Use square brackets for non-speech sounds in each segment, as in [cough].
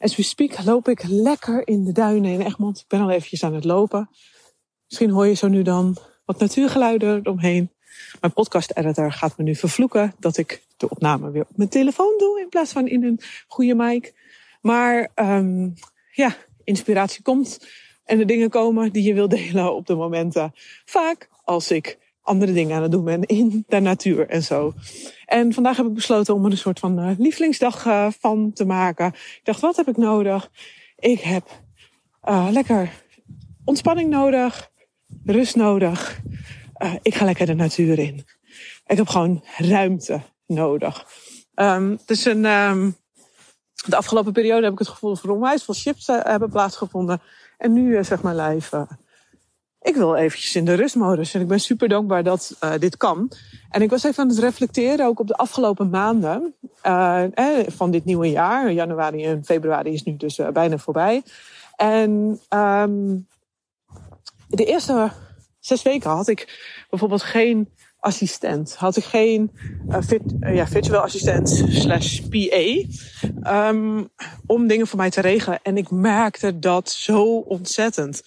As we speak loop ik lekker in de duinen in Egmond. Ik ben al eventjes aan het lopen. Misschien hoor je zo nu dan wat natuurgeluiden eromheen. Mijn podcast editor gaat me nu vervloeken dat ik de opname weer op mijn telefoon doe in plaats van in een goede mic. Maar um, ja, inspiratie komt en de dingen komen die je wil delen op de momenten. Vaak als ik andere dingen aan het doen ben in de natuur en zo. En vandaag heb ik besloten om er een soort van uh, lievelingsdag uh, van te maken. Ik dacht, wat heb ik nodig? Ik heb uh, lekker ontspanning nodig, rust nodig. ik ga lekker de natuur in. Ik heb gewoon ruimte nodig. Um, de afgelopen periode heb ik het gevoel dat er onwijs veel shifts hebben plaatsgevonden. En nu zegt mijn lijf, ik wil eventjes in de rustmodus. En ik ben super dankbaar dat uh, dit kan. En ik was even aan het reflecteren, ook op de afgelopen maanden uh, eh, van dit nieuwe jaar. Januari en februari is nu dus bijna voorbij. En um, de eerste zes weken had ik bijvoorbeeld geen assistent. Had ik geen fit, ja, virtueel assistent slash PA. Um, om dingen voor mij te regelen. En ik merkte dat zo ontzettend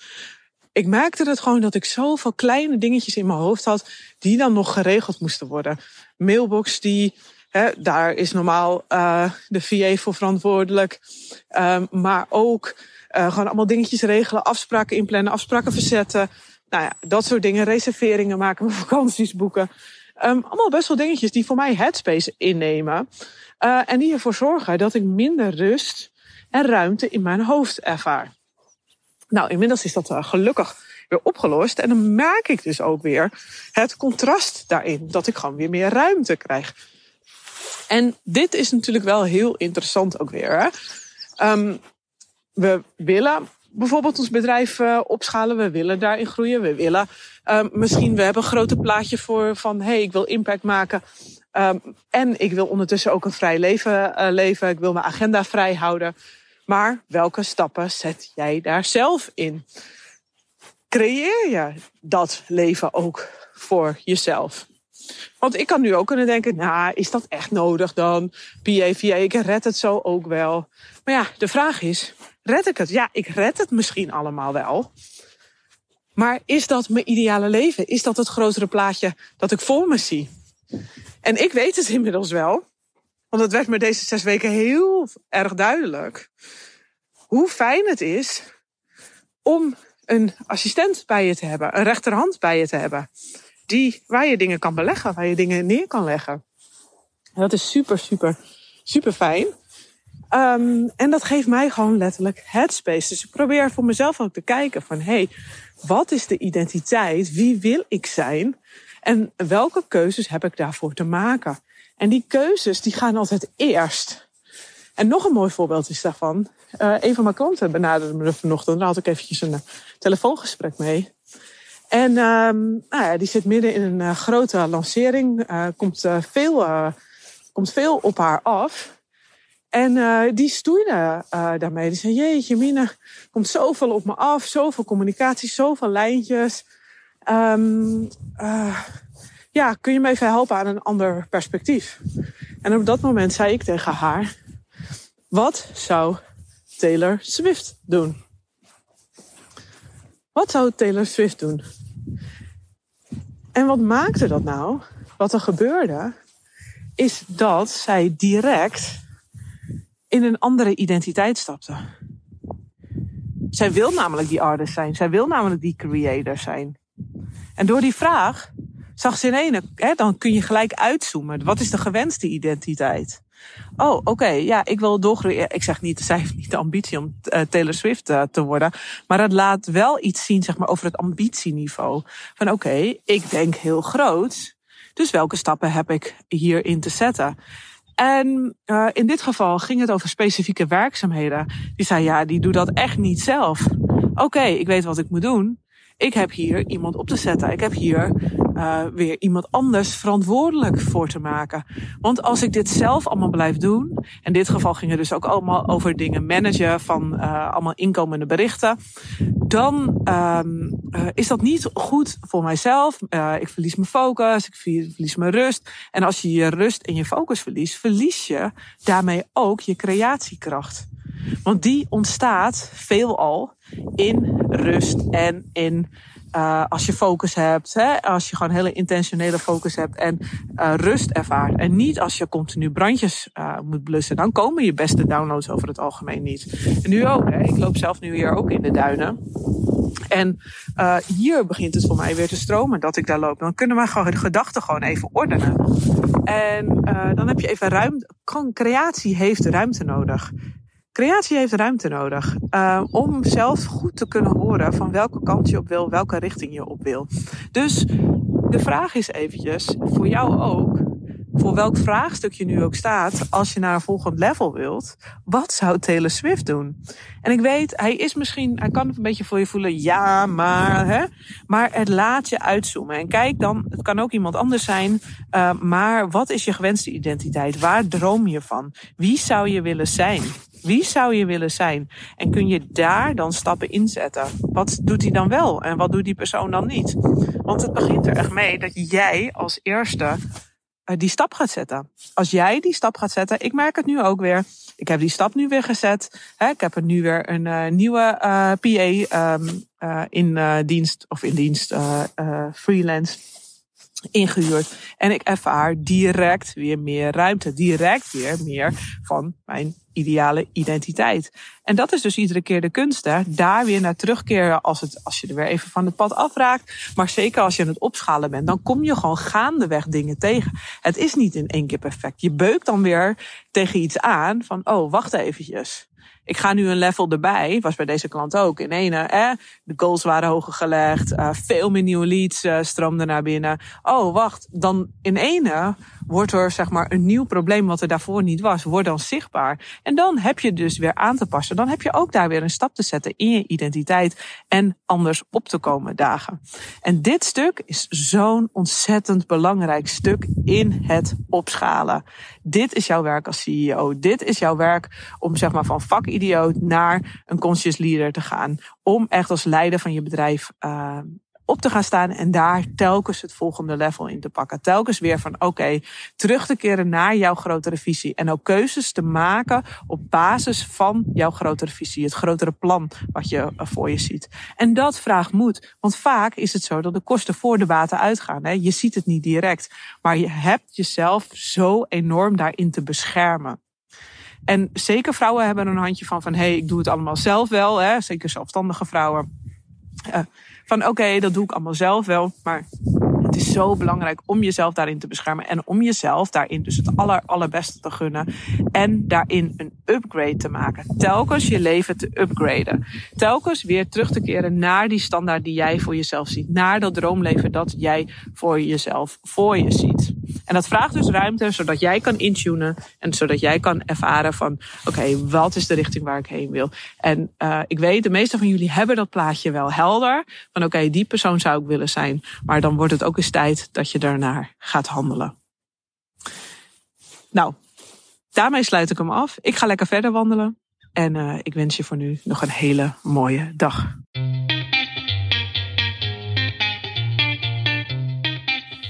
ik merkte het gewoon dat ik zoveel kleine dingetjes in mijn hoofd had die dan nog geregeld moesten worden. Mailbox die, hè, daar is normaal uh, de VA voor verantwoordelijk. Um, maar ook uh, gewoon allemaal dingetjes regelen, afspraken inplannen, afspraken verzetten. Nou ja, dat soort dingen, reserveringen maken, [laughs] vakanties boeken. Um, allemaal best wel dingetjes die voor mij headspace innemen. Uh, en die ervoor zorgen dat ik minder rust en ruimte in mijn hoofd ervaar. Nou, inmiddels is dat uh, gelukkig weer opgelost. En dan maak ik dus ook weer het contrast daarin. Dat ik gewoon weer meer ruimte krijg. En dit is natuurlijk wel heel interessant ook weer. Hè? Um, we willen bijvoorbeeld ons bedrijf uh, opschalen. We willen daarin groeien. We willen um, misschien, we hebben een grote plaatje voor van... hé, hey, ik wil impact maken. Um, en ik wil ondertussen ook een vrij leven uh, leven. Ik wil mijn agenda vrij houden. Maar welke stappen zet jij daar zelf in? Creëer je dat leven ook voor jezelf? Want ik kan nu ook kunnen denken, nou, is dat echt nodig dan? PA, VA, ik red het zo ook wel. Maar ja, de vraag is, red ik het? Ja, ik red het misschien allemaal wel. Maar is dat mijn ideale leven? Is dat het grotere plaatje dat ik voor me zie? En ik weet het inmiddels wel. Want het werd me deze zes weken heel erg duidelijk. Hoe fijn het is om een assistent bij je te hebben, een rechterhand bij je te hebben. Die, waar je dingen kan beleggen, waar je dingen neer kan leggen. En dat is super, super, super fijn. Um, en dat geeft mij gewoon letterlijk headspace. Dus ik probeer voor mezelf ook te kijken van, hé, hey, wat is de identiteit? Wie wil ik zijn? En welke keuzes heb ik daarvoor te maken? En die keuzes die gaan altijd eerst. En nog een mooi voorbeeld is daarvan. Uh, een van mijn klanten benaderde me vanochtend. Daar had ik eventjes een uh, telefoongesprek mee. En um, nou ja, die zit midden in een uh, grote lancering. komt, veel, komt veel op haar af. En die stoeide daarmee. Die zei, jeetje Mine, komt zoveel op me af. Zoveel communicatie, zoveel lijntjes. Um, ja, kun je me even helpen aan een ander perspectief? En op dat moment zei ik tegen haar, wat zou Taylor Swift doen? Wat zou Taylor Swift doen? En wat maakte dat nou? Wat er gebeurde, is dat zij direct in een andere identiteit stapte. Zij wil namelijk die artist zijn. Zij wil namelijk die creator zijn. En door die vraag zag ze in hè, dan kun je gelijk uitzoomen. Wat is de gewenste identiteit? Oh, oké, ja, ik wil doorgroeien. Ik zeg niet, zij heeft niet de ambitie om uh, Taylor Swift uh, te worden. Maar het laat wel iets zien, zeg maar, over het ambitieniveau. Van oké, ik denk heel groot. Dus welke stappen heb ik hierin te zetten? En uh, in dit geval ging het over specifieke werkzaamheden. Die zei, ja, die doe dat echt niet zelf. oké, ik weet wat ik moet doen. Ik heb hier iemand op te zetten. Ik heb hier uh, weer iemand anders verantwoordelijk voor te maken. Want als ik dit zelf allemaal blijf doen, in dit geval ging het dus ook allemaal over dingen managen van uh, allemaal inkomende berichten, dan um, is dat niet goed voor mijzelf. ik verlies mijn focus, ik verlies mijn rust. En als je je rust en je focus verliest, verlies je daarmee ook je creatiekracht. Want die ontstaat veelal in rust en in uh, als je focus hebt, hè, als je gewoon hele intentionele focus hebt en uh, rust ervaart. En niet als je continu brandjes uh, moet blussen. Dan komen je beste downloads over het algemeen niet. En nu ook, hè. ik loop zelf nu hier ook in de duinen. En hier begint het voor mij weer te stromen dat ik daar loop. Dan kunnen we gewoon de gedachten gewoon even ordenen. En dan heb je even ruimte. Creatie heeft ruimte nodig. Creatie heeft ruimte nodig uh, om zelf goed te kunnen horen van welke kant je op wil, welke richting je op wil. Dus de vraag is eventjes voor jou ook, voor welk vraagstuk je nu ook staat, als je naar een volgend level wilt, wat zou Taylor Swift doen? En ik weet, hij is misschien, hij kan het een beetje voor je voelen, ja, maar, hè, maar het laat je uitzoomen. En kijk dan, het kan ook iemand anders zijn, uh, maar wat is je gewenste identiteit? Waar droom je van? Wie zou je willen zijn? Wie zou je willen zijn? En kun je daar dan stappen inzetten? Wat doet hij dan wel en wat doet die persoon dan niet? Want het begint er echt mee dat jij als eerste uh, die stap gaat zetten. Als jij die stap gaat zetten, ik merk het nu ook weer. Ik heb die stap nu weer gezet. Ik heb er nu weer een uh, nieuwe uh, PA um, in dienst of in dienst freelance ingehuurd. En ik ervaar direct weer meer ruimte. Direct weer meer van mijn ideale identiteit. En dat is dus iedere keer de kunst, hè? daar weer naar terugkeren als, het, als je er weer even van het pad afraakt. Maar zeker als je aan het opschalen bent, dan kom je gewoon gaandeweg dingen tegen. Het is niet in één keer perfect. Je beukt dan weer tegen iets aan van, oh, wacht eventjes ik ga nu een level erbij. Was bij deze klant ook. In ene, eh, de goals waren hoger gelegd. Uh, veel meer nieuwe leads uh, stroomden naar binnen. Oh, wacht. Dan in ene wordt er zeg maar een nieuw probleem wat er daarvoor niet was, wordt dan zichtbaar. En dan heb je dus weer aan te passen. Dan heb je ook daar weer een stap te zetten in je identiteit en anders op te komen dagen. En dit stuk is zo'n ontzettend belangrijk stuk in het opschalen. Dit is jouw werk als CEO. Dit is jouw werk om zeg maar van vakidioot naar een conscious leader te gaan. Om echt als leider van je bedrijf uh, op te gaan staan en daar telkens het volgende level in te pakken. Telkens weer van oké, terug te keren naar jouw grotere visie. En ook keuzes te maken op basis van jouw grotere visie. Het grotere plan wat je voor je ziet. En dat vraagt moed. Want vaak is het zo dat de kosten voor de baten uitgaan. Hè? Je ziet het niet direct. Maar je hebt jezelf zo enorm daarin te beschermen. En zeker vrouwen hebben een handje van van hé, hey, ik doe het allemaal zelf wel. Hè? Zeker zelfstandige vrouwen. Uh, van oké, dat doe ik allemaal zelf wel. Maar het is zo belangrijk om jezelf daarin te beschermen. En om jezelf daarin dus het aller, allerbeste te gunnen. En daarin een upgrade te maken. Telkens je leven te upgraden. Telkens weer terug te keren naar die standaard die jij voor jezelf ziet. Naar dat droomleven dat jij voor jezelf voor je ziet. En dat vraagt dus ruimte, zodat jij kan intunen. En zodat jij kan ervaren van, oké, wat is de richting waar ik heen wil? En uh, ik weet, de meeste van jullie hebben dat plaatje wel helder. Van oké, die persoon zou ik willen zijn. Maar dan wordt het ook eens tijd dat je daarnaar gaat handelen. Nou, daarmee sluit ik hem af. Ik ga lekker verder wandelen. En uh, ik wens je voor nu nog een hele mooie dag.